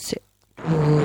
Sit, oh,